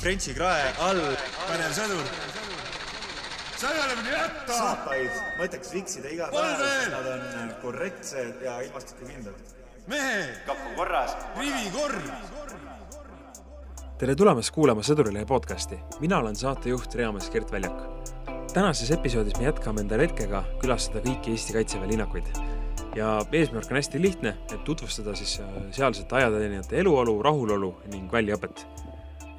Frenchi krae all pädev sõdur. sa ei ole minu jätta. saapaid mõtteks viksida iga päev, veel! nad on korrektsed ja ilmastikukindlad. mehe, kapp on korras. rivikorv. tere tulemast kuulama Sõdurilehe podcasti. mina olen saatejuht reamees Gert Väljak. tänases episoodis me jätkame enda retkega külastada kõiki Eesti Kaitseväe linnakuid. ja eesmärk on hästi lihtne, et tutvustada siis äh, sealsete ajateenijate eluolu, rahulolu ning väljaõpet.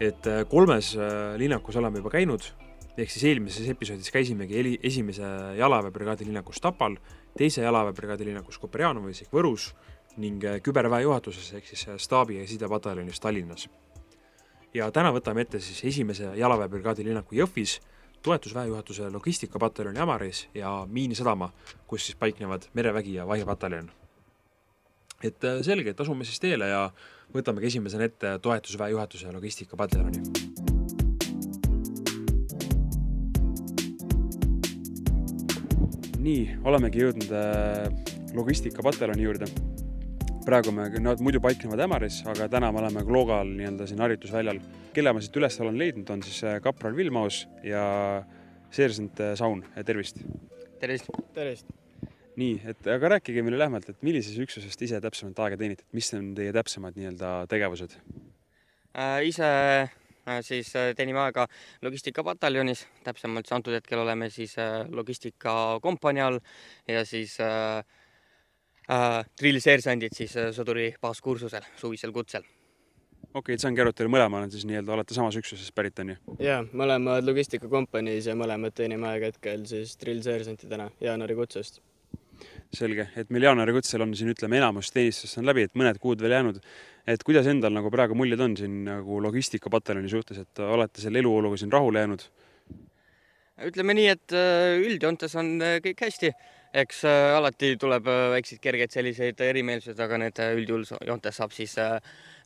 Et äh, kolmes äh, linnakus oleme juba käinud, ehk siis eelmises episoodis käisimegi eli, esimese jalaväebrigaadi linnakus Tapal, teise jalaväebrigaadi linnakus Koperjanovis ehk Võrus ning äh, küberväe juhatuses ehk siis äh, staabi- ja sidepataljonis Tallinnas ja täna võtame ette siis esimese jalaväebrigaadi linnaku Jõhvis, toetusväejuhatuse logistikapataljoni Ämaris ja Miinisadama, kus siis paiknevad merevägi ja vahipataljon. et äh, selge, et asume siis teele ja võtamegi esimesena ette toetusväejuhatuse logistikapataljoni. nii, olemegi jõudnud äh, logistikapataljoni juurde praegu me, nad muidu paiknevad Ämaris, aga täna me oleme Kloogal nii-öelda siin harjutusväljal. kelle ma siit üles olen leidnud, on siis äh, kapral Vilmaus ja seersant äh, Saun, tervist. tervist! tervist! Nii, et aga rääkige meile lähemalt, et millises üksuses te ise täpsemalt aega teenite, et mis on teie täpsemad nii-öelda tegevused? Äh, ise äh, siis äh, teenime aega logistikapataljonis, täpsemalt siis antud hetkel oleme siis äh, logistikakompanii all ja siis äh, äh, drillseersandid siis äh, sõduri baaskursusel, suvisel kutsel. okei okay,, et saangi aru, et teil mõlemal on siis nii-öelda, olete samast üksusest pärit, on ju? jaa, mõlemad logistikakompaniis ja mõlemad teenime aega hetkel siis drillseersantidena jaanuari kutsest. Selge, et meil jaanuari kutsel on siin ütleme, enamus teenistust on läbi, et mõned kuud veel jäänud. et kuidas endal nagu praegu muljed on siin nagu logistikapataljoni suhtes, et olete selle eluoluga siin rahule jäänud? ütleme nii, et äh, üldjoontes on äh, kõik hästi, eks äh, alati tuleb väikseid kergeid selliseid erimeelsusi, aga need üldjoontes saab siis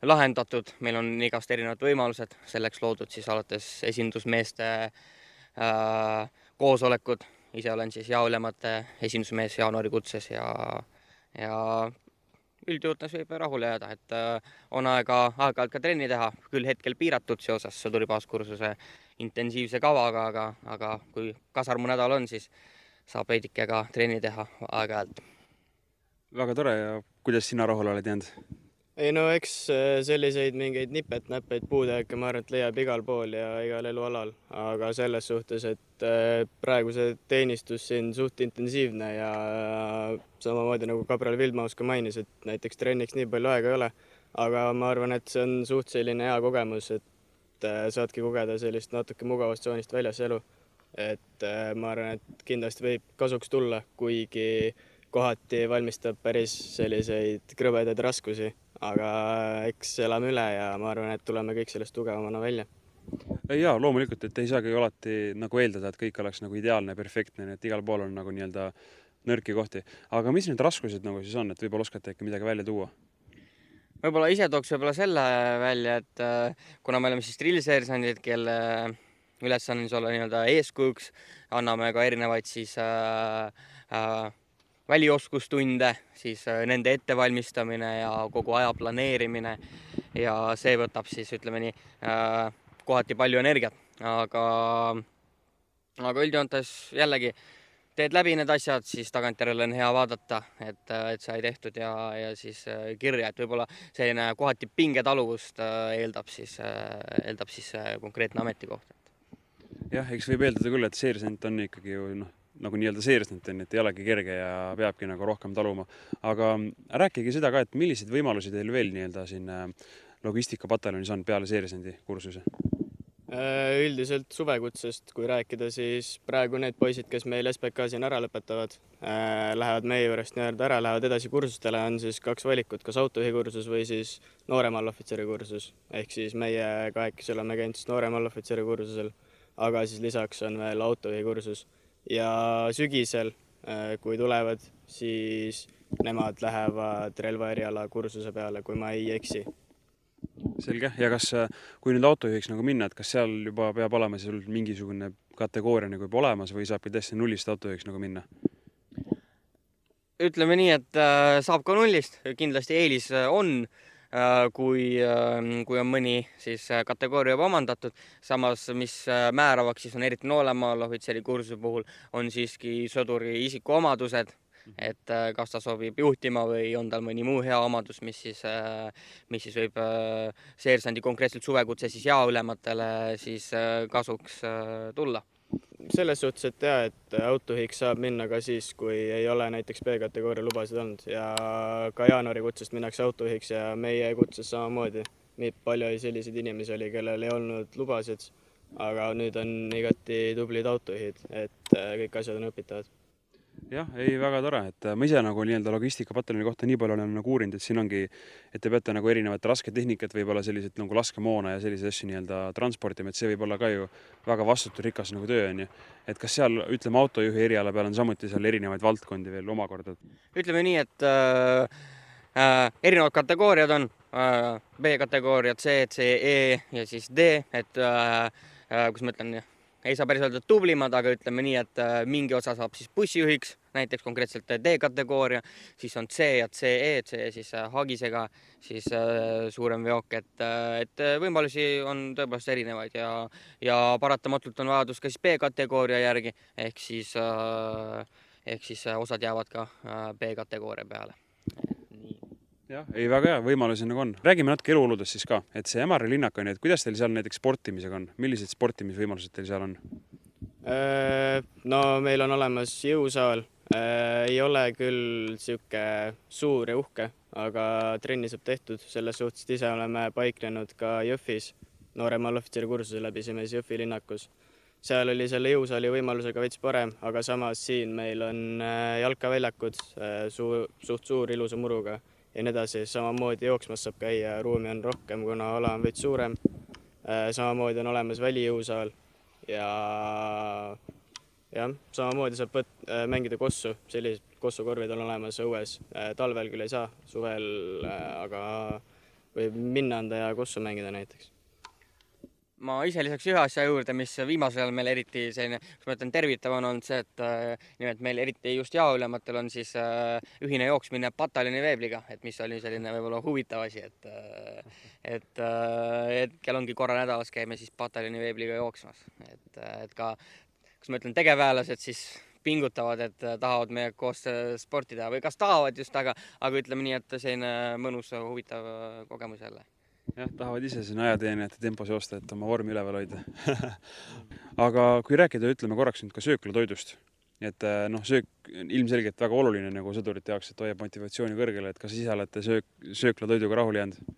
lahendatud, meil on igast erinevad võimalused selleks loodud siis alates esindusmeeste äh, koosolekud, ise olen siis jaoülemate esindusmees jaanuari kutses ja, ja üldjuhtus võib rahule jääda, et äh, on aega aeg-ajalt ka trenni teha, küll hetkel piiratud seoses sõduri baaskursuse intensiivse kavaga, aga, aga kui kasarmunädal on, siis saab veidike ka trenni teha aeg-ajalt. väga tore ja kuidas sina rahule oled jäänud? Ei no eks äh, selliseid mingeid nipet-näppeid puudujääke ma arvan, et leiab igal pool ja igal elualal, aga selles suhtes, et äh, praegu see teenistus siin suht intensiivne ja samamoodi nagu kabral Vildmaus ka mainis, et näiteks trenniks nii palju aega ei ole, aga ma arvan, et see on suht selline hea kogemus, et äh, saadki kogeda sellist natuke mugavast tsoonist väljas elu. et äh, ma arvan, et kindlasti võib kasuks tulla, kuigi kohati valmistab päris selliseid krõbedaid raskusi, aga eks elame üle ja ma arvan, et tuleme kõik sellest tugevamana välja. jaa, loomulikult, et ei saagi alati nagu eeldada, et kõik oleks nagu ideaalne, perfektne, nii et igal pool on nagu nii-öelda nõrki kohti. aga mis need raskused nagu siis on, et võib-olla oskate äkki midagi välja tuua? võib-olla ise tooks võib-olla selle välja, et äh, kuna me oleme siis drillseersandid, kelle ülesanne on siis olla nii-öelda eeskujuks, anname ka erinevaid siis äh, äh, välioskustunde, siis äh, nende ettevalmistamine ja kogu aja planeerimine. Ja see võtab siis ütleme nii äh, kohati palju energiat, aga, aga üldjoontes jällegi teed läbi need asjad, siis tagantjärele on hea vaadata, et, et sai tehtud ja, ja siis äh, kirja, et võib-olla selline kohati pingetaluvust äh, eeldab siis, eeldab siis konkreetne ametikoht. jah, eks võib eeldada küll, et seersant on ikkagi ju noh, nagu nii-öelda seersant on, et ei olegi kerge ja peabki nagu rohkem taluma. aga rääkige seda ka, et milliseid võimalusi teil veel nii-öelda siin logistikapataljonis on peale seersandi kursuse? Äh, üldiselt suvekutsest, kui rääkida, siis praegu need poisid, kes meil SBK siin ära lõpetavad, lähevad meie juurest nii-öelda ära, lähevad edasi kursustele, on siis kaks valikut, kas autojuhi kursus või siis noorema allohvitseri kursus. ehk siis meie kahekesi oleme käinud siis noorema allohvitseri kursusel, aga siis lisaks on veel autojuhi kursus ja sügisel, kui tulevad, siis nemad lähevad relvaeriala kursuse peale, kui ma ei eksi. Selge, ja kas, kui nüüd autojuhiks nagu minna, et kas seal juba peab olema sul mingisugune kategooria nagu juba olemas või saabki täiesti nullist autojuhiks nagu minna? ütleme nii, et äh, saab ka nullist, kindlasti eelis äh, on kui, kui on mõni siis kategooria juba omandatud. samas, mis määravaks siis on eriti noorema ohvitseri kursuse puhul, on siiski sõduri isikuomadused et kas ta sobib juhtima või on tal mõni muu hea omadus, mis siis, mis siis võib seersandi konkreetselt suvekutse siis jaoülematele siis kasuks tulla selles suhtes, et jaa, et autojuhiks saab minna ka siis, kui ei ole näiteks B-kategooria lubasid olnud ja ka jaanuarikutsest minnakse autojuhiks ja meie kutses samamoodi. nii palju selliseid inimesi oli, kellel ei olnud lubasid, aga nüüd on igati tublid autojuhid, et kõik asjad on õpitavad jah, ei väga tore, et äh, ma ise nagu nii-öelda logistikapataljoni kohta nii palju olen nagu uurinud, et siin ongi, et te peate nagu erinevat rasketehnikat, võib-olla selliseid nagu laskemoona ja selliseid asju nii-öelda transportima, et see võib olla ka ju väga vastutusrikas nagu töö on ju. et kas seal, ütleme autojuhi eriala peal on samuti seal erinevaid valdkondi veel omakorda? ütleme nii, et äh, äh, erinevad kategooriad on äh, B-kategooria C, C, E ja siis D, et äh, äh, kuidas ma ütlen ei saa päris öelda tublimad, aga ütleme nii, et äh, mingi osa saab siis bussijuhiks, näiteks konkreetselt D-kategooria, siis on C ja CE, C siis äh, hagisega, siis äh, suurem veok, et, et võimalusi on tõepoolest erinevaid ja, ja paratamatult on vajadus ka siis B-kategooria järgi ehk siis, ehk siis osad jäävad ka B-kategooria peale jah, ei väga hea, võimalusi nagu on. räägime natuke eluoludest siis ka, et see Ämari linnak on ju, et kuidas teil seal näiteks sportimisega on, millised sportimisvõimalused teil seal on? Äh, no meil on olemas jõusaal, äh, ei ole küll niisugune suur ja uhke, aga trenni saab tehtud, selles suhtes, ise oleme paiknenud ka Jõhvis, noorema allohvitseri kursuse läbisime siis Jõhvi linnakus. seal oli selle jõusaali võimalusega veits parem, aga samas siin meil on äh, jalkaväljakud suur, suht suur ilusa muruga ja nii edasi, samamoodi jooksmas saab käia, ruumi on rohkem, kuna ala on veits suurem. Äh, samamoodi on olemas välijõusaal ja jah, samamoodi saab võt-, äh, mängida kossu, sellised kossukorvid on olemas õues. Äh, talvel küll ei saa, suvel aga võib minna anda ja kossu mängida näiteks ma ise lisaks ühe asja juurde, mis viimasel ajal meil eriti selline, kuidas ma ütlen, tervitav on olnud see, et äh, nimelt meil eriti just jaoülematel on siis äh, ühine jooksmine pataljoni veebliga, et mis oli selline võib-olla huvitav asi, et äh, et hetkel ongi korra nädalas käime siis pataljoni veebliga jooksmas, et, et ka, kuidas ma ütlen, tegevväelased siis pingutavad, et tahavad meiega koos sporti teha või kas tahavad just, aga, aga ütleme nii, et selline mõnus, huvitav kogemus jälle jah, tahavad ise siin ajateenijate tempos joosta, et oma vormi üleval hoida. Aga kui rääkida, ütleme korraks nüüd ka sööklatoidust, et eh, noh, söök ilmselgelt väga oluline nagu sõdurite jaoks, et hoiab motivatsiooni kõrgel, et kas ise olete söök, sööklatoiduga rahule jäänud?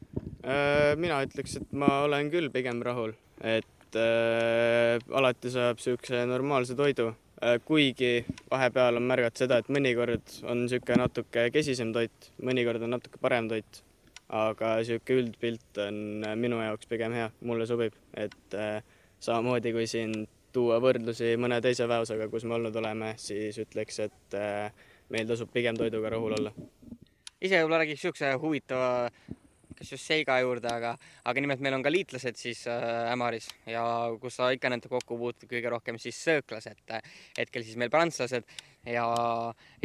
Äh, mina ütleks, et ma olen küll pigem rahul, et äh, alati saab niisuguse normaalse toidu. Äh,, kuigi vahepeal on märgata seda, et mõnikord on niisugune natuke kesisem toit, mõnikord on natuke parem toit aga niisugune üldpilt on minu jaoks pigem hea, mulle sobib, et äh, samamoodi kui siin tuua võrdlusi mõne teise väeosaga, kus me olnud oleme, siis ütleks, et äh, meil tasub pigem toiduga rahul olla. ise võib-olla räägiks niisuguse huvitava kas just seiga juurde, aga, aga nimelt meil on ka liitlased siis äh, Ämaris ja kus sa ikka nendega kokku puutud kõige rohkem siis sööklased, hetkel siis meil prantslased ja,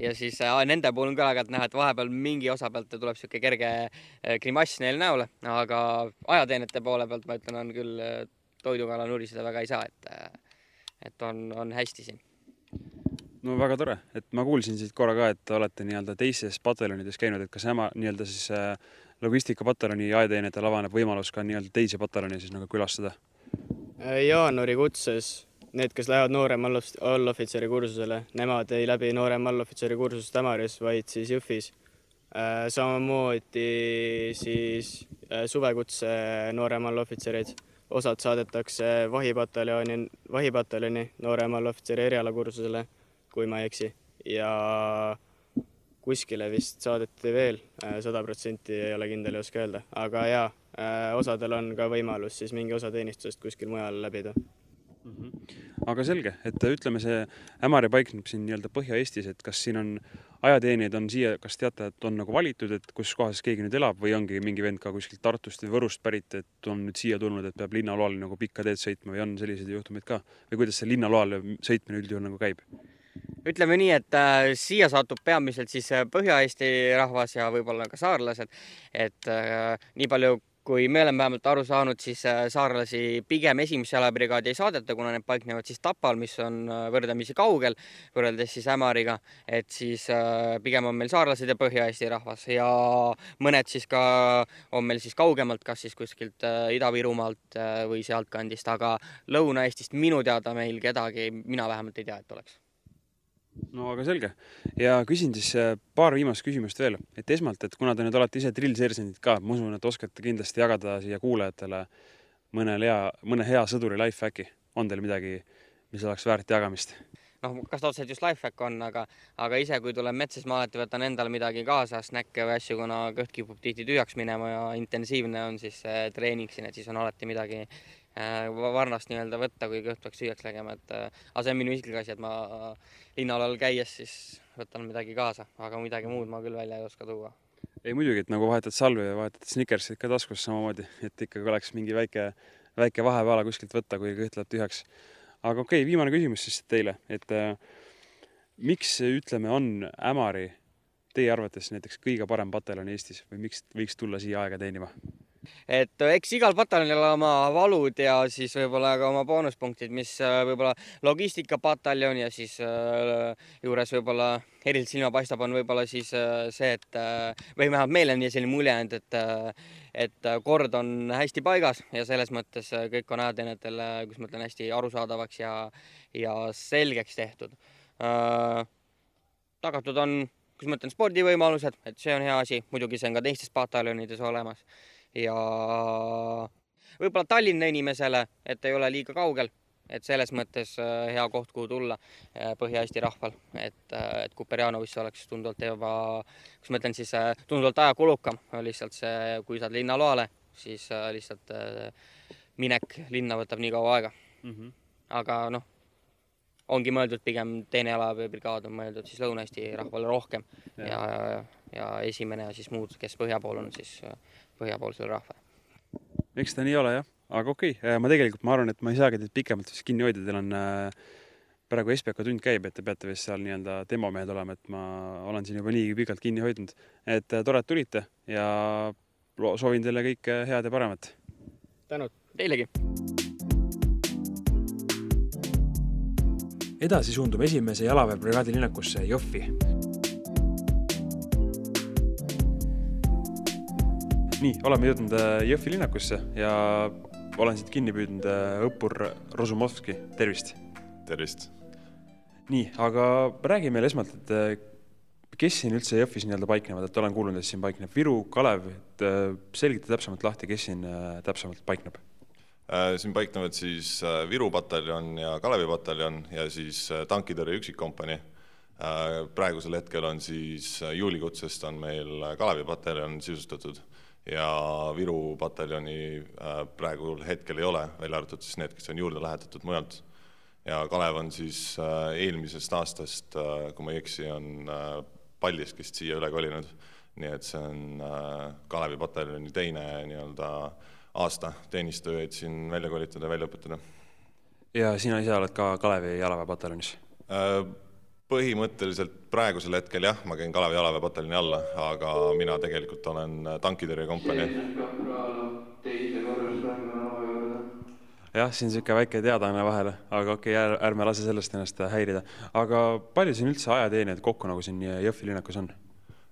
ja siis äh, nende puhul on ka aeg-ajalt näha, et vahepeal mingi osa pealt tuleb niisugune kerge äh, grimass neil näole, aga ajateenijate poole pealt ma ütlen, on küll äh, toidukala nuriseda väga ei saa, et äh, et on, on hästi siin. No väga tore, et ma kuulsin siit korra ka, et olete nii-öelda teistes pataljonides käinud, et kas ema nii-öelda siis äh, logistikapataljoni aeteenijatel avaneb võimalus ka nii-öelda teisi pataljone siis nagu külastada? jaanuari kutses need, kes lähevad noorema allohvitseri kursusele, nemad ei läbi noorema allohvitseri kursust Ämaris, vaid siis Jõhvis. Äh, samamoodi siis äh, suvekutse noorema allohvitserid, osad saadetakse vahipataljoni, vahipataljoni noorema allohvitseri erialakursusele, kui ma ei eksi, ja kuskile vist saadeti veel, äh, sada protsenti ei ole kindel, ei oska öelda, aga jaa, äh, osadel on ka võimalus siis mingi osa teenistusest kuskil mujal läbida mm. -hmm. aga selge, et ütleme, see Ämari paikneb siin nii-öelda Põhja-Eestis, et kas siin on ajateenijaid on siia, kas teate, et on nagu valitud, et kus kohas keegi nüüd elab või ongi mingi vend ka kuskilt Tartust või Võrust pärit, et on nüüd siia tulnud, et peab linnaloal nagu pikka teed sõitma või on selliseid juhtumeid ka või kuidas see linnaloal sõitmine üldjuhul nagu käib? Ütleme nii, et äh, siia satub peamiselt siis äh, Põhja-Eesti rahvas ja võib-olla ka saarlased, et äh, nii palju kui me oleme vähemalt aru saanud, siis äh, saarlasi pigem esimesse jalabrigaadi ei saadeta, kuna need paiknevad siis Tapal, mis on äh, võrdlemisi kaugel võrreldes siis Ämariga, et siis äh, pigem on meil saarlased ja Põhja-Eesti rahvas ja mõned siis ka on meil siis kaugemalt, kas siis kuskilt Ida-Virumaalt või sealtkandist, aga Lõuna-Eestist minu teada meil kedagi, mina vähemalt ei tea, et oleks no aga selge. Ja küsin siis äh, paar viimast küsimust veel, et esmalt, et kuna te nüüd olete ise drillseersendid ka, ma usun, et oskate kindlasti jagada siia kuulajatele mõnel hea, mõne hea sõduri life hack'i, on teil midagi, mis oleks väärt jagamist? noh, kas ta otseselt just life hack on, aga, aga ise, kui tulen metsa, siis ma alati võtan endale midagi kaasa, snäkke või asju, kuna kõht kipub tihti tühjaks minema ja intensiivne on siis treening siin, et siis on alati midagi Äh, varnast nii-öelda võtta, kui kõht peaks tühjaks tegema, et äh, aga see on minu isiklik asi, et ma äh, linnaalal käies siis võtan midagi kaasa, aga midagi muud ma küll välja ei oska tuua. ei muidugi, et nagu vahetad salvi ja vahetad Snickersit ka taskus samamoodi, et ikkagi oleks mingi väike, väike vahepeala kuskilt võtta, kui kõht läheb tühjaks. aga okei okay,, viimane küsimus siis teile, et äh, miks ütleme, on Ämari teie arvates näiteks kõige parem pataljon Eestis või miks võiks tulla siia aega teenima? Et äh, eks igal pataljonil ole oma valud ja siis võib-olla ka oma boonuspunktid, mis äh, võib-olla logistikapataljoni ja siis äh, juures võib-olla eriliselt silma paistab, on võib-olla siis see, et või vähemalt meile on selline mulje jäänud, et et kord on hästi paigas ja selles mõttes kõik on ajateenijatele, kuidas ma ütlen, hästi arusaadavaks ja, ja selgeks tehtud. tagatud on, kuidas ma ütlen, spordivõimalused, et see on hea asi, muidugi see on ka teistes pataljonides olemas ja võib-olla Tallinna inimesele, et ei ole liiga kaugel, et selles mõttes äh, hea koht, kuhu tulla äh, Põhja-Eesti rahval, et, äh, et Kuperjanovisse oleks tunduvalt juba, kuidas ma ütlen siis, tunduvalt ajakulukam, lihtsalt see, kui saad linnaloale, siis lihtsalt minek linna võtab nii kaua aega mm. -hmm. aga noh, ongi mõeldud pigem teine jalaväebrigaad on mõeldud siis Lõuna-Eesti rahvale rohkem ja, ja, ja, ja esimene ja siis muud, kes põhja pool on, siis põhjapoolsele rahvale. eks ta nii ole jah, aga okei okay., äh, ma tegelikult ma arvan, et ma ei saagi teid pikemalt vist kinni hoida, teil on äh, praegu SBK tund käib, et te peate vist seal nii-öelda demomehed olema, et ma olen siin juba niigi pikalt kinni hoidnud. et äh, tore, et tulite ja soovin teile kõike head ja paremat. tänud. Teilegi. edasi suundume esimese jalaväebrigaadi linnakusse Jõhvi nii, oleme jõudnud äh, Jõhvi linnakusse ja olen siit kinni püüdnud äh, õppur Rozumovski, tervist. tervist. nii, aga räägi meile esmalt, et äh, kes siin üldse Jõhvis nii-öelda paiknevad, et olen kuulnud, et siin paikneb Viru, Kalev, et selgita täpsemalt lahti, kes siin täpsemalt paikneb? siin paiknevad siis Viru pataljon ja Kalevi pataljon ja siis tankitõrje üksikkompanii. praegusel hetkel on siis juulikutsest on meil Kalevi pataljon sisustatud ja Viru pataljoni äh, praegusel hetkel ei ole, välja arvatud siis need, kes on juurde lähetatud mujalt. ja Kalev on siis äh, eelmisest aastast, äh, kui ma ei eksi, on Paldiskist siia üle kolinud. nii et see on Kalevi pataljoni teine nii-öelda aasta teenistujaid siin välja kolitada ja välja õpetada. ja sina ise oled ka Kalevi jalaväepataljonis? Põhimõtteliselt praegusel hetkel jah, ma käin Kalevi jalaväepataljoni alla, aga mina tegelikult olen tankitõrjekompanii. jah, siin niisugune väike teadaanne vahele, aga okei okay,, ärme lase sellest ennast häirida. aga palju siin üldse ajateenijaid kokku nagu siin Jõhvi linnakus on?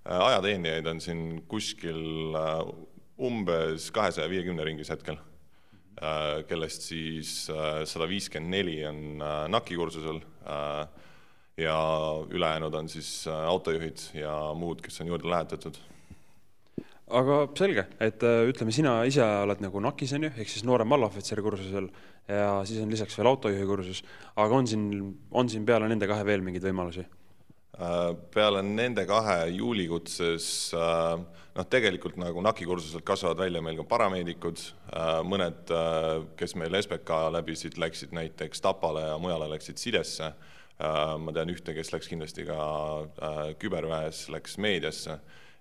ajateenijaid on siin kuskil äh, umbes kahesaja viiekümne ringis hetkel, äh, kellest siis äh, sada viiskümmend neli on NAK-i kursusel ja ülejäänud on siis äh, autojuhid ja muud, kes on juurde lähetatud. aga selge, et äh, ütleme, sina ise oled nagu NAK-is on ju, ehk siis noorem allohvitseri kursusel ja siis on lisaks veel autojuhi kursus, aga on siin, on siin peale nende kahe veel mingeid võimalusi? Äh, peale nende kahe juulikutses noh, tegelikult nagu NAK-i kursuselt kasvavad välja meil ka parameedikud, mõned, kes meil SBK läbisid, läksid näiteks Tapale ja mujale läksid sidesse ma tean ühte, kes läks kindlasti ka äh, küberväes, läks meediasse.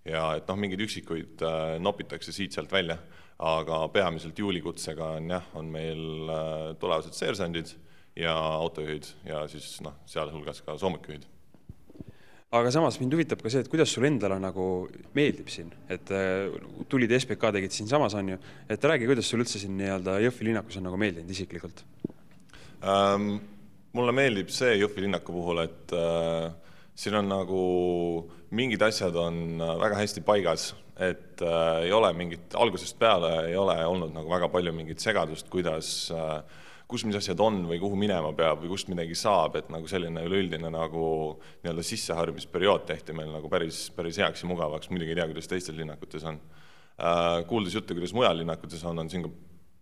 Ja et noh, mingeid üksikuid äh, nopitakse siit-sealt välja, aga peamiselt juulikutsega on jah, on meil tulevased seersandid ja autojuhid ja siis noh, sealhulgas ka soomukjuhid aga samas mind huvitab ka see, et kuidas sul endale nagu meeldib siin, et äh, tulid SBK tegid siinsamas, on ju, et räägi, kuidas sul üldse siin nii-öelda Jõhvi linnakus on nagu meeldinud isiklikult? Ähm,? Mulle meeldib see Jõhvi linnaku puhul, et äh, siin on nagu mingid asjad on äh, väga hästi paigas, et äh, ei ole mingit, algusest peale ei ole olnud nagu väga palju mingit segadust, kuidas äh, kus mis asjad on või kuhu minema peab või kust midagi saab, et nagu selline üleüldine nagu nii-öelda sisseharjumisperiood tehti meil nagu päris, päris heaks ja mugavaks, muidugi ei tea, kuidas teistel linnakutes on. Äh, kuuldes juttu, kuidas mujal linnakutes on, on siin ka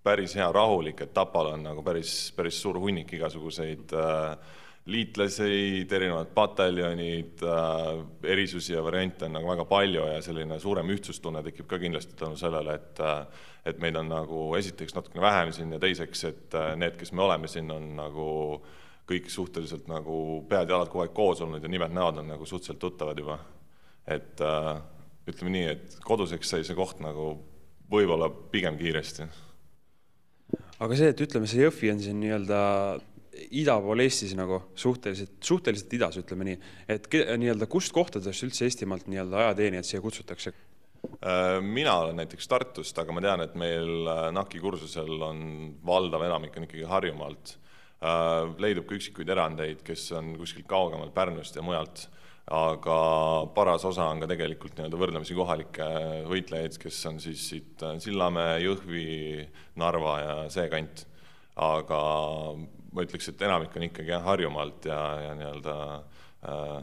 päris hea rahulik, et Tapal on nagu päris, päris suur hunnik igasuguseid äh, liitlaseid, erinevad pataljonid äh,, erisusi ja variante on nagu väga palju ja selline suurem ühtsustunne tekib ka kindlasti tänu sellele, et äh, et meid on nagu esiteks natukene vähem siin ja teiseks, et äh, need, kes me oleme siin, on nagu kõik suhteliselt nagu pead-jalad kogu aeg koos olnud ja nimed-näod on nagu suhteliselt tuttavad juba. et äh, ütleme nii, et koduseks sai see koht nagu võib-olla pigem kiiresti. Aga see, et ütleme, see Jõhvi on siin nii-öelda ida pool Eestis nagu suhteliselt, suhteliselt idas, ütleme nii, et nii-öelda kust kohtadest üldse Eestimaalt nii-öelda ajateenijad siia kutsutakse? Äh, mina olen näiteks Tartust, aga ma tean, et meil äh, NAK-i kursusel on valdav enamik on ikkagi Harjumaalt. Äh, leidub ka üksikuid erandeid, kes on kuskilt kaugemalt Pärnust ja mujalt, aga paras osa on ka tegelikult nii-öelda võrdlemisi kohalikke võitlejaid, kes on siis siit Sillamäe, Jõhvi, Narva ja see kant. aga ma ütleks, et enamik on ikkagi jah, Harjumaalt ja, ja nii-öelda äh,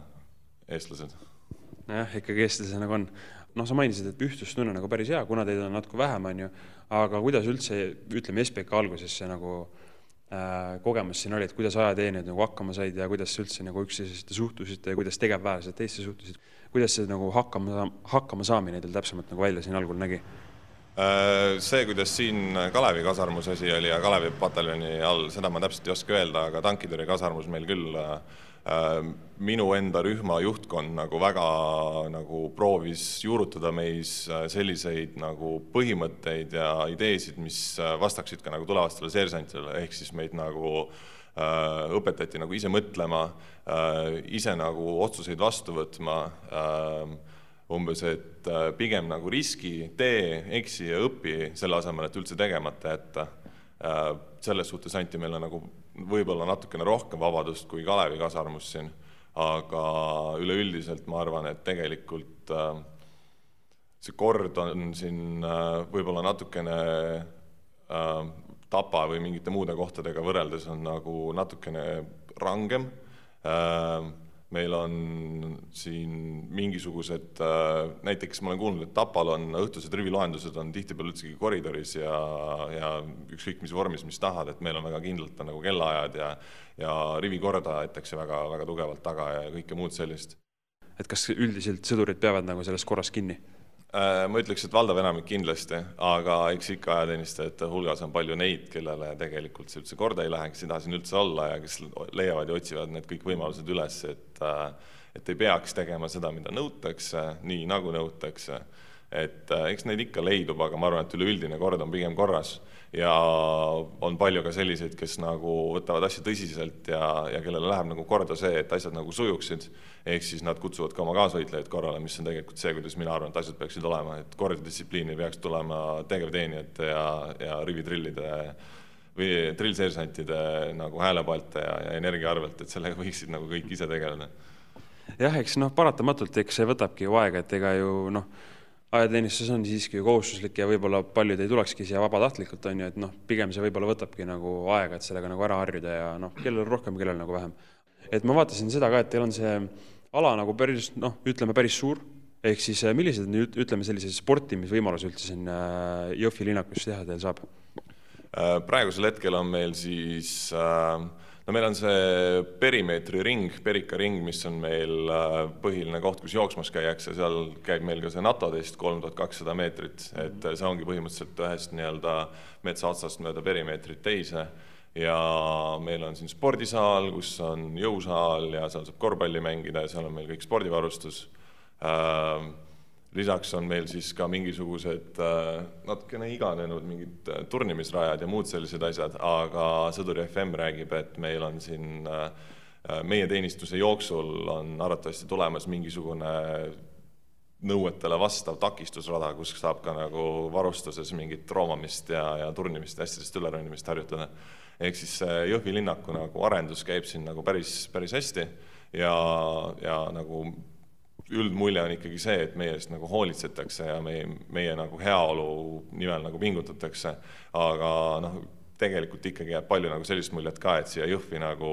eestlased. nojah, ikkagi eestlased nagu on. noh, sa mainisid, et ühtlustunne nagu päris hea, kuna teid on natuke vähem, on ju, aga kuidas üldse, ütleme, SBK alguses see nagu äh, kogemus siin oli, et kuidas ajateenijad nagu hakkama said ja kuidas üldse nagu üksteisesse suhtusite ja kuidas tegevväelased teisse suhtusid, kuidas see nagu hakkama, hakkama saamine teil täpsemalt nagu välja siin algul nägi? Äh, see, kuidas siin Kalevi kasarmus asi oli ja Kalevi pataljoni all, seda ma täpselt ei oska öelda, aga tankitõrje kasarmus meil küll äh, minu enda rühma juhtkond nagu väga nagu proovis juurutada meis äh, selliseid nagu põhimõtteid ja ideesid, mis vastaksid ka nagu tulevastele seersantidele, ehk siis meid nagu äh, õpetati nagu ise mõtlema äh,, ise nagu otsuseid vastu võtma äh, umbes, et äh, pigem nagu riski, tee, eksi ja õpi, selle asemel, et üldse tegemata jätta. Äh, selles suhtes anti meile nagu võib-olla natukene rohkem vabadust kui Kalevi kasarmus siin, aga üleüldiselt ma arvan, et tegelikult äh, see kord on siin võib-olla natukene Tapa või mingite muude kohtadega võrreldes on nagu natukene rangem meil on siin mingisugused, äh, näiteks ma olen kuulnud, et Tapal on õhtused riviloendused on tihtipeale üldsegi koridoris ja, ja ükskõik mis vormis, mis tahad, et meil on väga kindlalt on nagu kellaajad ja ja rivikorda aetakse väga, väga tugevalt taga ja kõike muud sellist. et kas üldiselt sõdurid peavad nagu sellest korrast kinni? Äh, ma ütleks, et valdav enamik kindlasti, aga eks ikka ajateenistajate hulgas on palju neid, kellele tegelikult see üldse korda ei lähe, kes ei taha siin üldse olla ja kes leiavad ja otsivad need kõik võimalused üles, et äh, et ei peaks tegema seda, mida nõutakse, nii nagu nõutakse. Et äh, eks neid ikka leidub, aga ma arvan, et üleüldine kord on pigem korras. Ja on palju ka selliseid, kes nagu võtavad asja tõsiselt ja, ja kellele läheb nagu korda see, et asjad nagu sujuksid, ehk siis nad kutsuvad ka oma kaasvõitlejaid korrale, mis on tegelikult see, kuidas mina arvan, et asjad peaksid olema, et kord ja distsipliin ei peaks tulema tegevteenijate ja, ja rivitrillide või trillseersantide nagu häälepoolte ja, ja energia arvelt, et sellega võiksid nagu kõik ise tegeleda. jah, eks noh, paratamatult, eks see võtabki ju aega, et ega ju noh ajateenistus on siiski kohustuslik ja võib-olla paljud ei tulekski siia vabatahtlikult, on ju, et noh, pigem see võib-olla võtabki nagu aega, et sellega nagu ära harjuda ja noh, kellel rohkem, kellel nagu vähem. et ma vaatasin seda ka, et teil on see ala nagu päris noh, ütleme päris suur, ehk siis eh, millised nüüd ütleme, selliseid sportimisvõimalusi üldse siin eh, Jõhvi linnakus teha teil saab? Äh, praegusel hetkel on meil siis äh, no meil on see perimeetri ring, Perika ring, mis on meil äh, põhiline koht, kus jooksmas käiakse, seal käib meil ka see NATO test, kolm tuhat kakssada meetrit, et see ongi põhimõtteliselt ühest nii-öelda metsa otsast mööda perimeetrit teise. Ja meil on siin spordisaal, kus on jõusaal ja seal saab korvpalli mängida ja seal on meil kõik spordivarustus. Äh, lisaks on meil siis ka mingisugused äh, natukene iganenud mingid äh, turnimisrajad ja muud sellised asjad, aga Sõduri FM räägib, et meil on siin äh, meie teenistuse jooksul on arvatavasti tulemas mingisugune nõuetele vastav takistusrada, kus saab ka nagu varustuses mingit roomamist ja, ja turnimist ja asjadest üleronimist harjutada. ehk siis Jõhvi linnaku nagu arendus käib siin nagu päris, päris hästi ja, ja nagu üldmulje on ikkagi see, et meie eest nagu hoolitsetakse ja meie, meie nagu heaolu nimel nagu pingutatakse, aga noh, tegelikult ikkagi jääb palju nagu sellist muljet ka, et siia Jõhvi nagu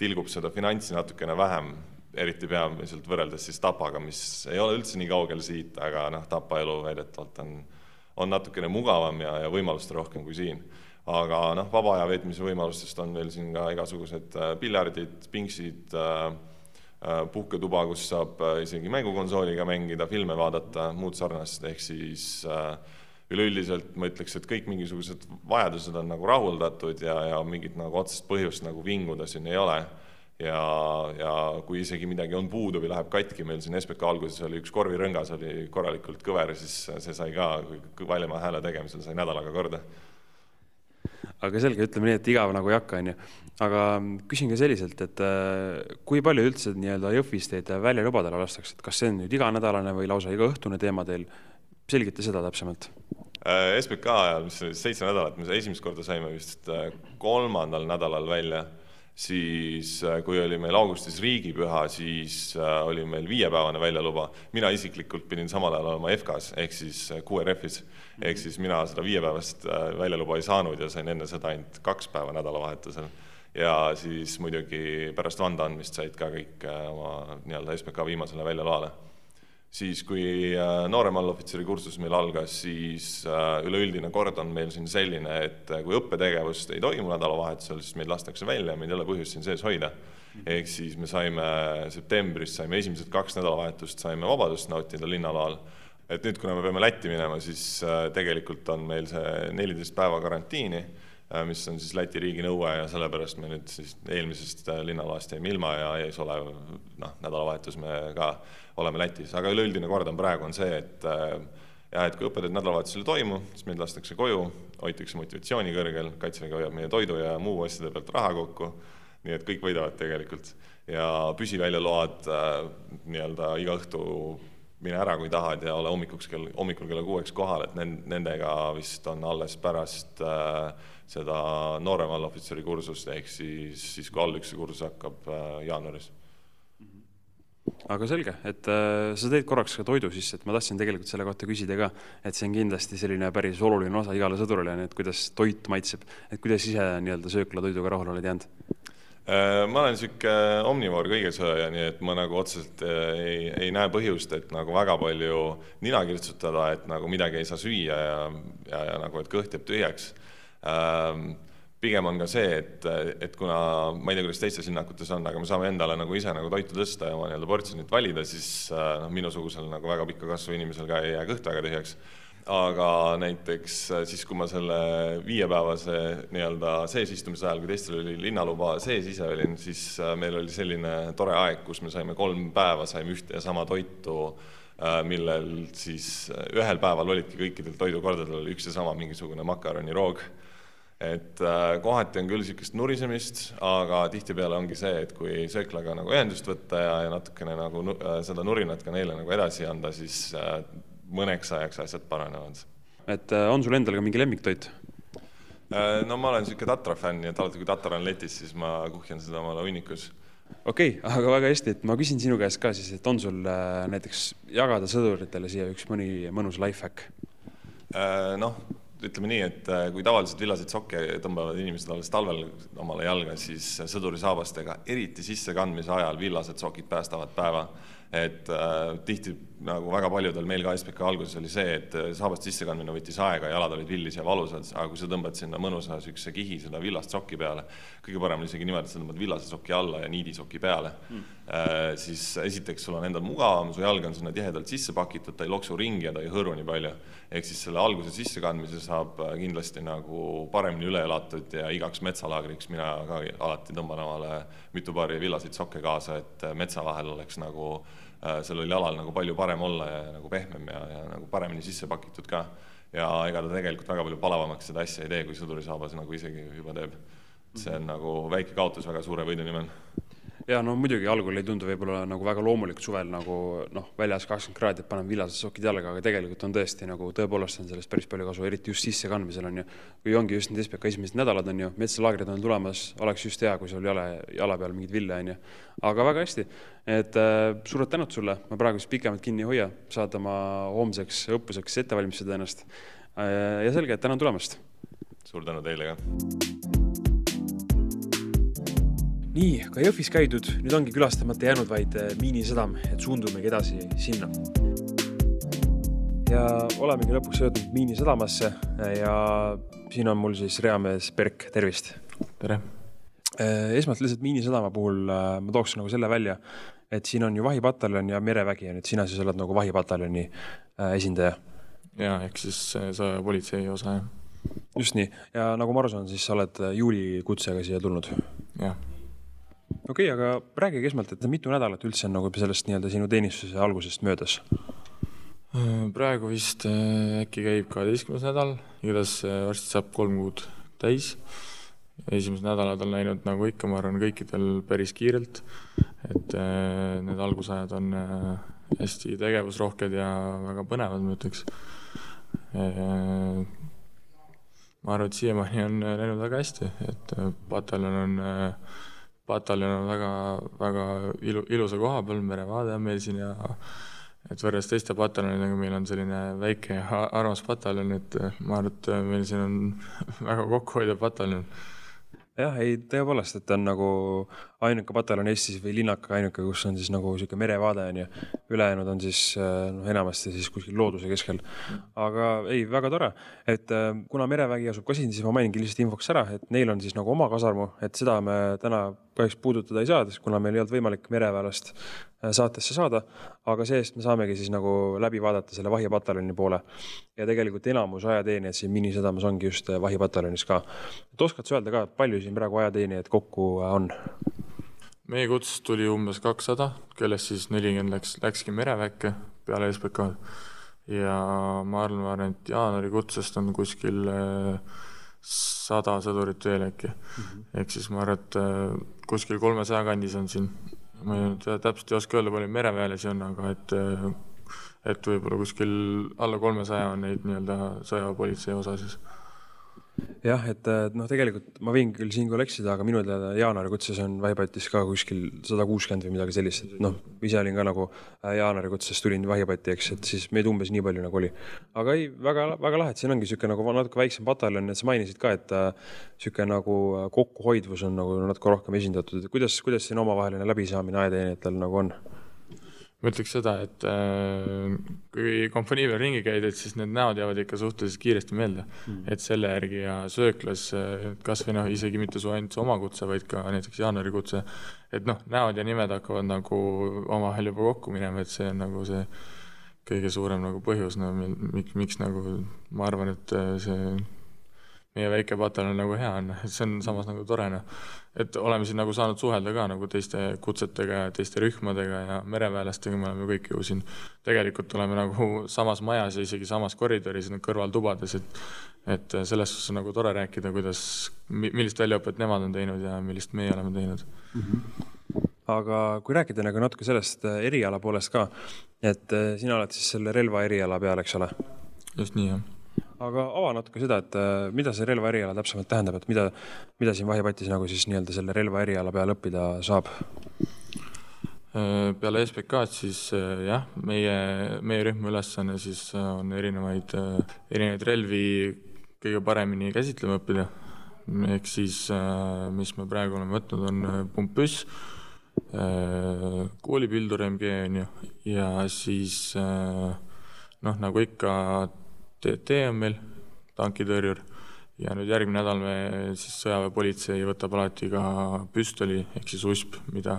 tilgub seda finantsi natukene vähem eriti peamiselt võrreldes siis Tapaga, mis ei ole üldse nii kaugel siit, aga noh, Tapa elu väidetavalt on, on natukene mugavam ja, ja võimaluste rohkem kui siin. aga noh, vaba aja veetmise võimalustest on meil siin ka igasugused äh, piljardid, pingsid äh, puhketuba, kus saab äh, isegi mängukonsooliga mängida, filme vaadata, muud sarnast, ehk siis äh, üleüldiselt ma ütleks, et kõik mingisugused vajadused on nagu rahuldatud ja, ja mingit nagu otsest põhjust nagu vinguda siin ei ole ja, ja kui isegi midagi on puudu või läheb katki, meil siin SBK alguses oli üks korvirõngas oli korralikult kõver, siis see sai ka valjema hääle tegemisel sai nädalaga korda. Aga selge, ütleme nii, et igav nagu ei hakka, onju. aga küsin ka selliselt, et äh, kui palju üldse nii-öelda Jõhvis teid väljalubadele lastakse, et kas see on nüüd iganädalane või lausa igaõhtune teema teil? selgita seda täpsemalt äh, SBK ajal, mis oli seitse nädalat, me esimest korda saime vist äh, kolmandal nädalal välja siis äh, kui oli meil augustis riigipüha, siis äh, oli meil viiepäevane väljaluba. mina isiklikult pidin samal ajal olema FK-s ehk siis äh, QRF-is, ehk siis mina seda viiepäevast väljaluba ei saanud ja sain enne seda ainult kaks päeva nädalavahetusel. ja siis muidugi pärast vande andmist said ka kõik oma nii-öelda SBK viimasele väljaloale siis kui äh, noorem allohvitseri kursus meil algas, siis äh, üleüldine kord on meil siin selline, et äh, kui õppetegevust ei toimu nädalavahetusel, siis meid lastakse välja ja meil ei ole põhjust siin sees hoida. ehk siis me saime septembris, saime esimesed kaks nädalavahetust, saime vabadust nautida linnaloal. Et nüüd, kuna me peame Lätti minema, siis tegelikult on meil see neliteist päeva karantiini mis on siis Läti riigi nõue ja sellepärast me nüüd siis eelmisest linnaloast jäime ilma ja ees olev noh, nädalavahetus me ka oleme Lätis, aga üleüldine kord on praegu, on see, et äh, jah, et kui õppetööd nädalavahetusel ei toimu, siis meid lastakse koju, hoitakse motivatsiooni kõrgel, Kaitsevägi hoiab meie toidu ja muu asjade pealt raha kokku, nii et kõik võidavad tegelikult. ja püsiväljaload äh, nii-öelda iga õhtu mine ära, kui tahad ja ole hommikuks kell, hommikul kella kuueks kohal, et nendega vist on alles pärast äh, seda noorema allohvitseri kursust, ehk siis, siis kui allükse kursus hakkab äh, jaanuaris aga selge, et äh, sa tõid korraks ka toidu sisse, et ma tahtsin tegelikult selle kohta küsida ka, et see on kindlasti selline päris oluline osa igale sõdurile, et kuidas toit maitseb, et kuidas ise nii-öelda söökla toiduga rahule oled jäänud? Äh, ma olen niisugune omnivoor kõigesööja, nii et ma nagu otseselt äh, ei, ei näe põhjust, et nagu väga palju nina kirtsutada, et nagu midagi ei saa süüa ja, ja, ja nagu, et kõht jääb tühjaks ähm, pigem on ka see, et, et kuna ma ei tea, kuidas teistes linnakutes on, aga me saame endale nagu ise nagu toitu tõsta ja oma nii-öelda portsjonit valida, siis noh, minusugusel nagu väga pikka kasvu inimesel ka ei jää kõht väga tühjaks. Aga näiteks siis, kui ma selle viiepäevase nii-öelda seesistumise ajal, kui teistel oli linnaluba sees ise olin, siis meil oli selline tore aeg, kus me saime kolm päeva, saime ühte ja sama toitu millel siis ühel päeval olidki kõikidel toidukordadel üks ja sama mingisugune makaroniroog. Et äh, kohati on küll niisugust nurisemist, aga tihtipeale ongi see, et kui sööklaga nagu ühendust võtta ja, ja natukene nagu äh, seda nurinat ka neile nagu edasi anda, siis äh, mõneks ajaks asjad paranevad. et on sul endal ka mingi lemmiktoit? no ma olen niisugune Tatra fänn, nii et alati, kui Tatar on letis, siis ma kuhjan seda omale hunnikus okei okay,, aga väga hästi, et ma küsin sinu käest ka siis, et on sul näiteks jagada sõduritele siia üks mõni mõnus life hack? noh ütleme nii, et äh, kui tavaliselt villaseid sokke tõmbavad inimesed alles talvel omale jalga, siis sõdurisaabastega, eriti sissekandmise ajal, villased sokid päästavad päeva. et äh, tihti nagu väga paljudel meil ka SBK alguses oli see, et äh, saabast sissekandmine võttis aega, jalad olid villis ja valusad, aga kui sa tõmbad sinna mõnusa niisuguse kihi seda villast sokki peale, kõige parem on isegi niimoodi, et sa tõmbad villase soki alla ja niidisoki peale mm., siis esiteks sul on endal mugavam, su jalg on sinna tihedalt sisse pakitud, ta ei loksu ringi ja ta ei hõõru nii palju ehk siis selle alguse sissekandmise saab äh, kindlasti nagu paremini üle elatud ja igaks metsalaagriks mina ka alati tõmban omale mitu paari villaseid sokke kaasa, et metsa vahel oleks nagu äh, sellel jalal nagu palju parem olla ja nagu pehmem ja, ja nagu paremini sisse pakitud ka. ja ega ta tegelikult väga palju palavamaks seda asja ei tee, kui sõdurisaabas nagu isegi juba teeb. see on nagu väike kaotus väga suure võidu nimel ja no muidugi algul ei tundu võib-olla nagu väga loomulik suvel nagu noh, väljas kakskümmend kraadi, et paneme villased sokid jalga, aga tegelikult on tõesti nagu tõepoolest on sellest päris palju kasu, eriti just sissekandmisel on ju. kui ongi just need SBK esimesed nädalad on ju, metsalaagrid on tulemas, oleks just hea, kui sul jala, jala peal mingit vilja on ju. aga väga hästi, et äh, suured tänud sulle, ma praegu siis pikemalt kinni ei hoia, saad oma homseks õppuseks ette valmistada ennast äh,. ja selge, tänan tulemast. suur tänu teile ka nii, ka Jõhvis käidud, nüüd ongi külastamata jäänud vaid äh, Miinisadam, et suundumegi edasi sinna. ja olemegi lõpuks jõudnud Miinisadamasse äh, ja siin on mul siis reamees Berk, tervist. tere. Äh, esmalt lihtsalt Miinisadama puhul ma tooks nagu selle välja, et siin on ju vahipataljon ja merevägi ja nüüd sina siis oled nagu vahipataljoni esindaja. ja ehk siis sõjapolitsei osa jah. just nii ja nagu ma aru saan, siis sa oled juulikutsega siia tulnud. jah okei okay,, aga rääkige esmalt, et mitu nädalat üldse on nagu sellest nii-öelda sinu teenistuse algusest möödas? praegu vist äh, äkki käib kaheteistkümnes nädal, igatahes äh, varsti saab kolm kuud täis. esimesed nädalad on läinud nagu ikka, ma arvan, kõikidel päris kiirelt. et äh, need algusajad on hästi tegevusrohked ja väga põnevad, ma ütleks. ma arvan, et siiamaani on läinud väga hästi, et pataljon on pataljon on väga, väga ilu, ilusa koha peal, merevaade on meil siin ja et võrreldes teiste pataljonidega meil on selline väike ja armas pataljon, et ma arvan, et meil siin on väga kokkuhoidev pataljon jah, ei tõepoolest, et ta on nagu ainuke pataljon Eestis või linnaka ainuke, kus on siis nagu sihuke merevaade on ju. Ülejäänud on siis noh, enamasti siis kuskil looduse keskel. aga ei, väga tore, et äh, kuna merevägi asub ka siin, siis ma mainingi lihtsalt infoks ära, et neil on siis nagu oma kasarmu, et seda me täna kahjuks puudutada ei saa, kuna meil ei olnud võimalik mereväelast Äh, saatesse saada, aga see-eest me saamegi siis nagu läbi vaadata selle vahipataljoni poole. ja tegelikult enamus ajateenijaid siin Minisadamas ongi just äh, vahipataljonis ka. et oskad sa öelda ka, palju siin praegu ajateenijaid kokku äh, on? Meie kutses tuli umbes kakssada, kellest siis nelikümmend läks, läkski mereväkke peale SBK-d. ja ma arvan, et jaanuarikutsest on kuskil sada sõdurit veel äkki. Mm -hmm.. ehk siis ma arvan, et kuskil kolmesaja kandis on siin. Ma ei, täpselt ei oska öelda, palju mereväelasi on, aga et et võib-olla kuskil alla kolmesaja on neid nii-öelda sõjaväepolitsei osa siis jah, et noh, tegelikult ma võin küll siinkohal eksida, aga minu teada jaanuarikutses on Vahipatis ka kuskil sada kuuskümmend või midagi sellist, et noh, ise olin ka nagu äh, jaanuarikutses tulin Vahipatti, eks, et siis meid umbes nii palju nagu oli. aga ei, väga, väga lahe, et siin ongi niisugune nagu natuke väiksem pataljon, et sa mainisid ka, et niisugune äh, nagu äh, kokkuhoidvus on nagu natuke rohkem esindatud, et kuidas, kuidas siin omavaheline läbisaamine ajateenijatel nagu on? Ma ütleks seda, et äh, kui kompanii peal ringi käid, et siis need näod jäävad ikka suhteliselt kiiresti meelde mm.. et selle järgi ja sööklas äh, kas või noh, isegi mitte su ainult oma kutse, vaid ka näiteks jaanuarikutse, et noh, näod ja nimed hakkavad nagu omavahel juba kokku minema, et see on nagu see kõige suurem nagu põhjus, no miks, miks nagu ma arvan, et äh, see meie väike pataljon nagu hea on, et see on samas nagu tore noh. Et oleme siin nagu saanud suhelda ka nagu teiste kutsetega ja teiste rühmadega ja mereväelastega, me oleme kõik ju siin tegelikult oleme nagu samas majas ja isegi samas koridoris, kõrvaltubades, et et selles suhtes on nagu tore rääkida, kuidas, millist väljaõpet nemad on teinud ja millist meie oleme teinud mm. -hmm. aga kui rääkida nagu natuke sellest äh, eriala poolest ka, et äh, sina oled siis selle relva eriala peal, eks ole? just nii, jah aga ava natuke seda, et äh, mida see relva eriala täpsemalt tähendab, et mida, mida siin Vahipatis nagu siis nii-öelda selle relva eriala peal õppida saab? Äh, peale SBK-d siis äh, jah, meie, meie rühma ülesanne siis on erinevaid, erinevaid relvi kõige paremini käsitlema õppida. ehk siis, mis me praegu oleme võtnud, on pumppüss, koolipildur MG on ju, ja siis noh, nagu ikka TT on meil, tankitõrjur, ja nüüd järgmine nädal me siis sõjaväepolitsei võtab alati ka püstoli ehk siis USP, mida,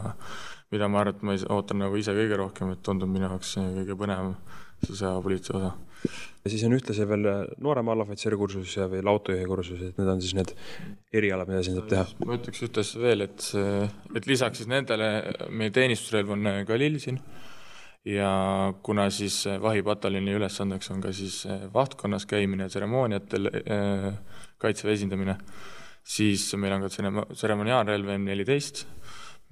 mida ma arvan, et ma ootan nagu ise kõige rohkem, et tundub minu jaoks kõige põnevam see sõjaväepolitsei osa. ja siis on ühtlasi veel noorema allohvitseri kursus ja veel autojuhi kursus, et need on siis need erialad, mida siin saab teha. ma ütleks ühtlasi veel, et et lisaks siis nendele meie teenistusrelv on Galil siin ja kuna siis vahipataljoni ülesandeks on ka siis eh, vahtkonnas käimine, tseremooniatel äh, kaitseväe esindamine, siis meil on ka tseremoniaalrelv M14,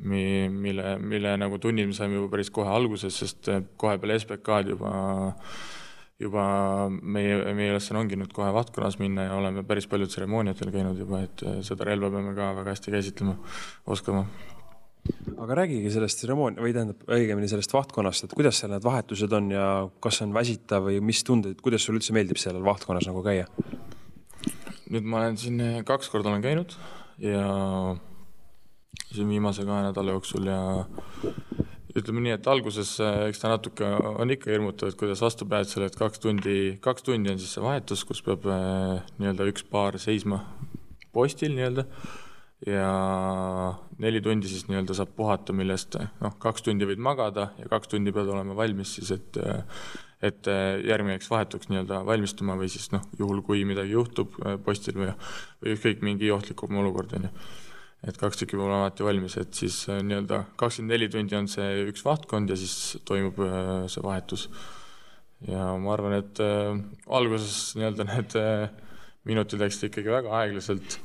mi-, mille, mille nagu tunnid me saime juba päris kohe alguses, sest kohe peale SBK-d juba juba meie, meie ülesanne ongi nüüd kohe vahtkonnas minna ja oleme päris palju tseremooniatel käinud juba, et seda relva peame ka väga hästi käsitlema, oskama aga räägige sellest tseremoonia või tähendab õigemini sellest vahtkonnast, et kuidas seal need vahetused on ja kas on väsitav või mis tundeid, kuidas sulle üldse meeldib seal vahtkonnas nagu käia? nüüd ma olen siin kaks korda olen käinud ja siin viimase kahe nädala jooksul ja ütleme nii, et alguses äh, eks ta natuke on ikka hirmutav, et kuidas vastu pääseda, et kaks tundi, kaks tundi on siis see vahetus, kus peab äh, nii-öelda üks paar seisma postil nii-öelda ja neli tundi siis nii-öelda saab puhata, millest noh, kaks tundi võid magada ja kaks tundi pead olema valmis siis, et et järgmiseks vahetuks nii-öelda valmistuma või siis noh, juhul kui midagi juhtub äh, postil või, või ükskõik mingi ohtlikum olukord on ju et kaks tükki peab olema alati valmis, et siis äh, nii-öelda kakskümmend neli tundi on see üks vahtkond ja siis toimub äh, see vahetus. ja ma arvan, et äh, alguses nii-öelda need äh, minutid läksid ikkagi väga aeglaselt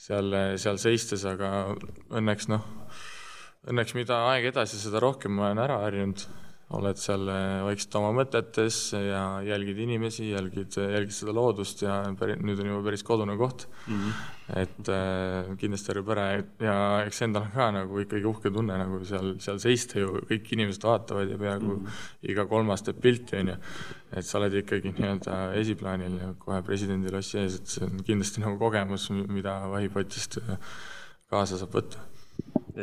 seal, seal seistes, aga õnneks noh, õnneks mida aeg edasi, seda rohkem ma olen ära harjunud oled seal äh, vaikselt oma mõtetes ja jälgid inimesi, jälgid, jälgid seda loodust ja päri, nüüd on juba päris kodune koht mm. -hmm. et äh, kindlasti harjub ära ja eks endal on ka nagu ikkagi uhke tunne nagu seal, seal seista ju, kõik inimesed vaatavad ja peaaegu mm -hmm. iga kolmas teeb pilti, on ju. et sa oled ikkagi nii-öelda esiplaanil ja kohe presidendi lossi ees, et see on kindlasti nagu kogemus, mida vahipotist kaasa saab võtta.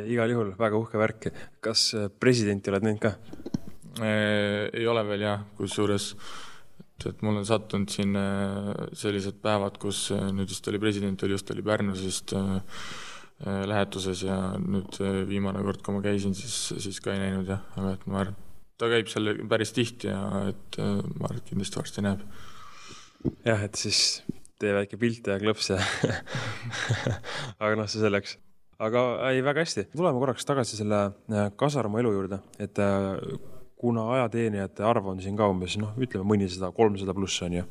igal juhul väga uhke värk. kas presidenti oled näinud ka? Äh, ei ole veel jah, kusjuures et, et mul on sattunud siin äh, sellised päevad, kus äh, nüüd vist oli president oli just oli Pärnus vist lähetuses ja nüüd viimane kord, kui ma käisin, siis, siis ka ei näinud jah, aga et ma arvan, ta käib seal päris tihti ja et ma arvan, et kindlasti varsti näeb. jah, et siis tee väike pilt ja klõps ja aga noh, see selleks aga ei, väga hästi. tuleme korraks tagasi selle kasarmu elu juurde, et kuna ajateenijate arv on siin ka umbes noh, ütleme mõnisada, kolmsada pluss on ju.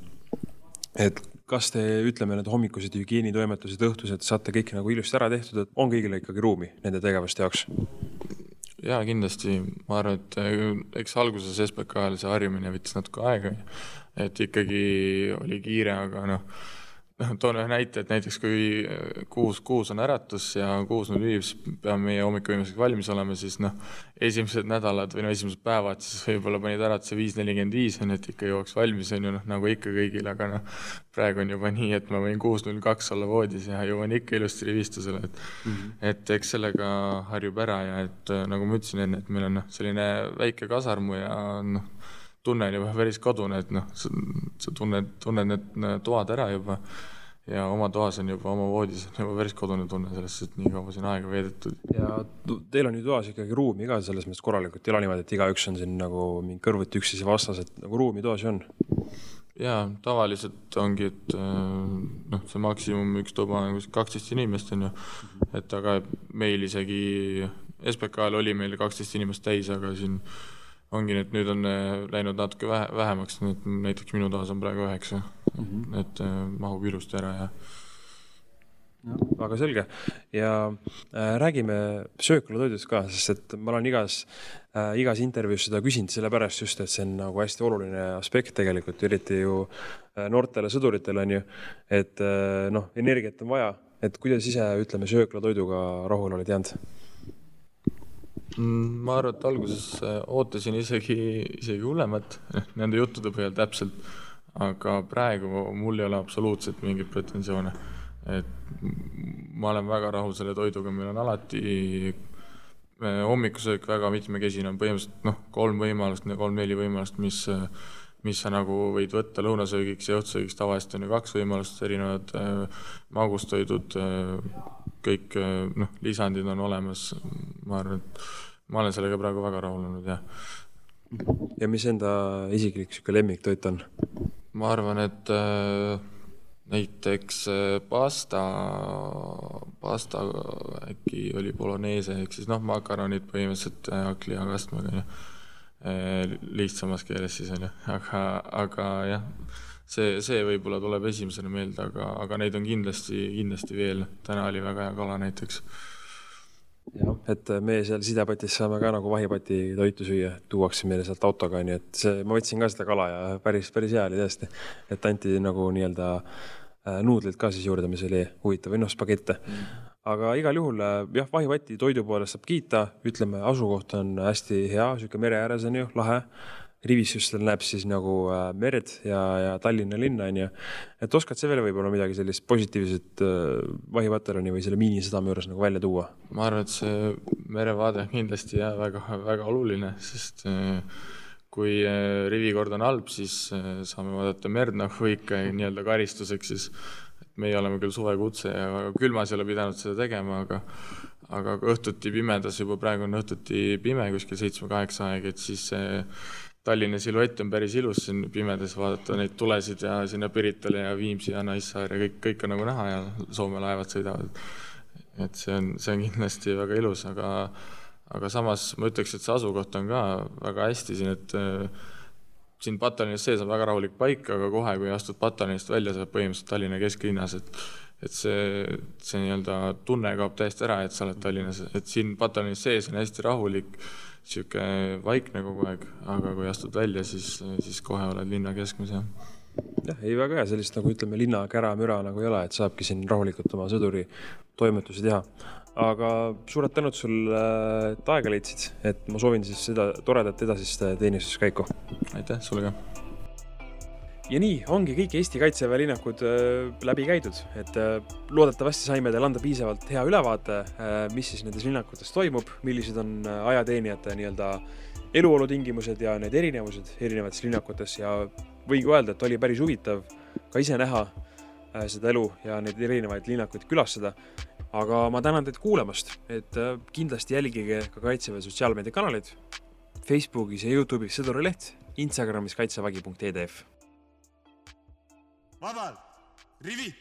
et kas te, ütleme, need hommikused hügieenitoimetused, õhtused saate kõik nagu ilusti ära tehtud, et on kõigil ikkagi ruumi nende tegevuste jaoks? jaa, kindlasti, ma arvan, et äh, eks alguses SBK-l see harjumine võttis natuke aega, et ikkagi oli kiire, aga noh noh, toon ühe näite, et näiteks kui äh, kuus, kuus on äratus ja kuus null viis peame meie hommikuviimaseks valmis olema, siis noh, esimesed nädalad või no esimesed päevad siis võib-olla panid äratuse viis nelikümmend viis, on ju, et ikka jõuaks valmis, on ju, noh, nagu ikka kõigil, aga noh, praegu on juba nii, et ma võin kuus null kaks olla voodis ja jõuan ikka ilusti rivistusele, et mm -hmm. et eks sellega harjub ära ja et äh, nagu ma ütlesin enne, et meil on noh, selline väike kasarmu ja noh, tunne on juba päris kodune, et noh, sa, tunned, tunned need toad ära juba ja oma toas on juba, oma voodis on juba päris kodune tunne sellest, et nii kaua siin aega veedetud. ja teil on ju toas ikkagi ruumi ka selles mõttes korralikult, ei ole niimoodi, et igaüks on siin nagu mingi kõrvuti üksteise vastas, et nagu ruumi toas ju on? jaa, tavaliselt ongi, et noh, see maksimum üks tuba on kuskil kaksteist inimest, on ju, et aga meil isegi SBK-l oli meil kaksteist inimest täis, aga siin ongi nüüd, nüüd on äh, läinud natuke vähe, vähemaks, nüüd näiteks minu toas on praegu üheksa. Mm, -hmm. et äh, mahub ilusti ära ja väga selge. Ja äh, räägime sööklatoidust ka, sest et ma olen igas äh,, igas intervjuus seda küsinud sellepärast just, et see on nagu hästi oluline aspekt tegelikult, eriti ju äh, noortele sõduritele on ju, et äh, noh, energiat on vaja, et kuidas ise, ütleme, sööklatoiduga rahule oled jäänud? Mm, ma arvan, et alguses äh, ootasin isegi, isegi hullemat nende juttude põhjal täpselt, aga praegu mul ei ole absoluutselt mingeid pretensioone. et ma olen väga rahul selle toiduga, meil on alati äh, hommikusöök väga mitmekesine, on põhimõtteliselt noh, kolm võimalust, kolm-neli võimalust, mis mis sa nagu võid võtta lõunasöögiks ja õhtusöögiks, tavaliselt on ju kaks võimalust, erinevad äh, magustoidud äh,, kõik äh, noh, lisandid on olemas, ma arvan, et ma olen sellega praegu väga rahul olnud, jah. ja mis enda isiklik niisugune lemmiktoit on? ma arvan, et äh, näiteks äh, pasta, pasta äkki oli bolognese ehk siis noh, makaronid põhimõtteliselt äh, hakkliha-kastmega onju äh,. lihtsamas keeles siis onju, aga, aga jah, see, see võib-olla tuleb esimesena meelde, aga, aga neid on kindlasti, kindlasti veel. täna oli väga hea kala näiteks jah, et me seal sidepotis saame ka nagu vahipoti toitu süüa, tuuakse meile sealt autoga, nii et see, ma võtsin ka seda kala ja päris, päris hea oli tõesti. et anti nagu nii-öelda äh, nuudleid ka siis juurde, mis oli huvitav, või noh, spagette mm. aga igal juhul äh, jah, vahipoti toidu poolest saab kiita, ütleme, asukoht on hästi hea, sihuke mere ääres on ju, lahe rivistustel näeb siis nagu äh, merd ja, ja Tallinna linna, on ju. et oskad sa veel võib-olla midagi sellist positiivset äh, Vahipataljoni või selle miinisadama juures nagu välja tuua? ma arvan, et see merevaade on kindlasti jah, väga, väga oluline, sest äh, kui rivikord on halb, siis saame vaadata merd nagu ikka nii-öelda karistuseks siis. meie oleme küll suvekutse ja külmas ei ole pidanud seda tegema, aga aga õhtuti pimedas, juba praegu on õhtuti pime, kuskil seitsme-kaheksa aeg, et siis see Tallinna siluett on päris ilus siin pimedas vaadata neid tulesid ja sinna Piritale ja Viimsi ja Naissaar ja kõik, kõik on nagu näha ja Soome laevad sõidavad. et see on, see on kindlasti väga ilus, aga, aga samas ma ütleks, et see asukoht on ka väga hästi siin, et äh, siin pataljonis sees on väga rahulik paik, aga kohe, kui astud pataljonist välja, sa oled põhimõtteliselt Tallinna kesklinnas, et et see, see nii-öelda tunne kaob täiesti ära, et sa oled Tallinnas, et siin pataljonis sees on hästi rahulik niisugune vaikne kogu aeg, aga kui astud välja, siis, siis kohe oled linna keskmes, jah. jah, ei väga hea, sellist nagu ütleme, linna kära-müra nagu ei ole, et saabki siin rahulikult oma sõduri toimetusi teha. aga suured tänud sulle, et aega leidsid, et ma soovin siis seda toredat edasist teenistuskäiku. aitäh sulle ka ja nii ongi kõik Eesti Kaitseväe linnakud äh, läbi käidud, et äh, loodetavasti saime teile anda piisavalt hea ülevaate, äh, mis siis nendes linnakutes toimub, millised on ajateenijate nii-öelda eluolutingimused ja need erinevused erinevates linnakutes. Ja võin ka öelda, et oli päris huvitav ka ise näha seda elu ja neid erinevaid linnakuid külastada. aga ma tänan teid kuulamast, et kindlasti jälgige ka Kaitseväe sotsiaalmeediakanaleid. Facebookis ja Youtube'is Sõdurileht, Instagramis kaitsevägi.edf Вавал, Rivi.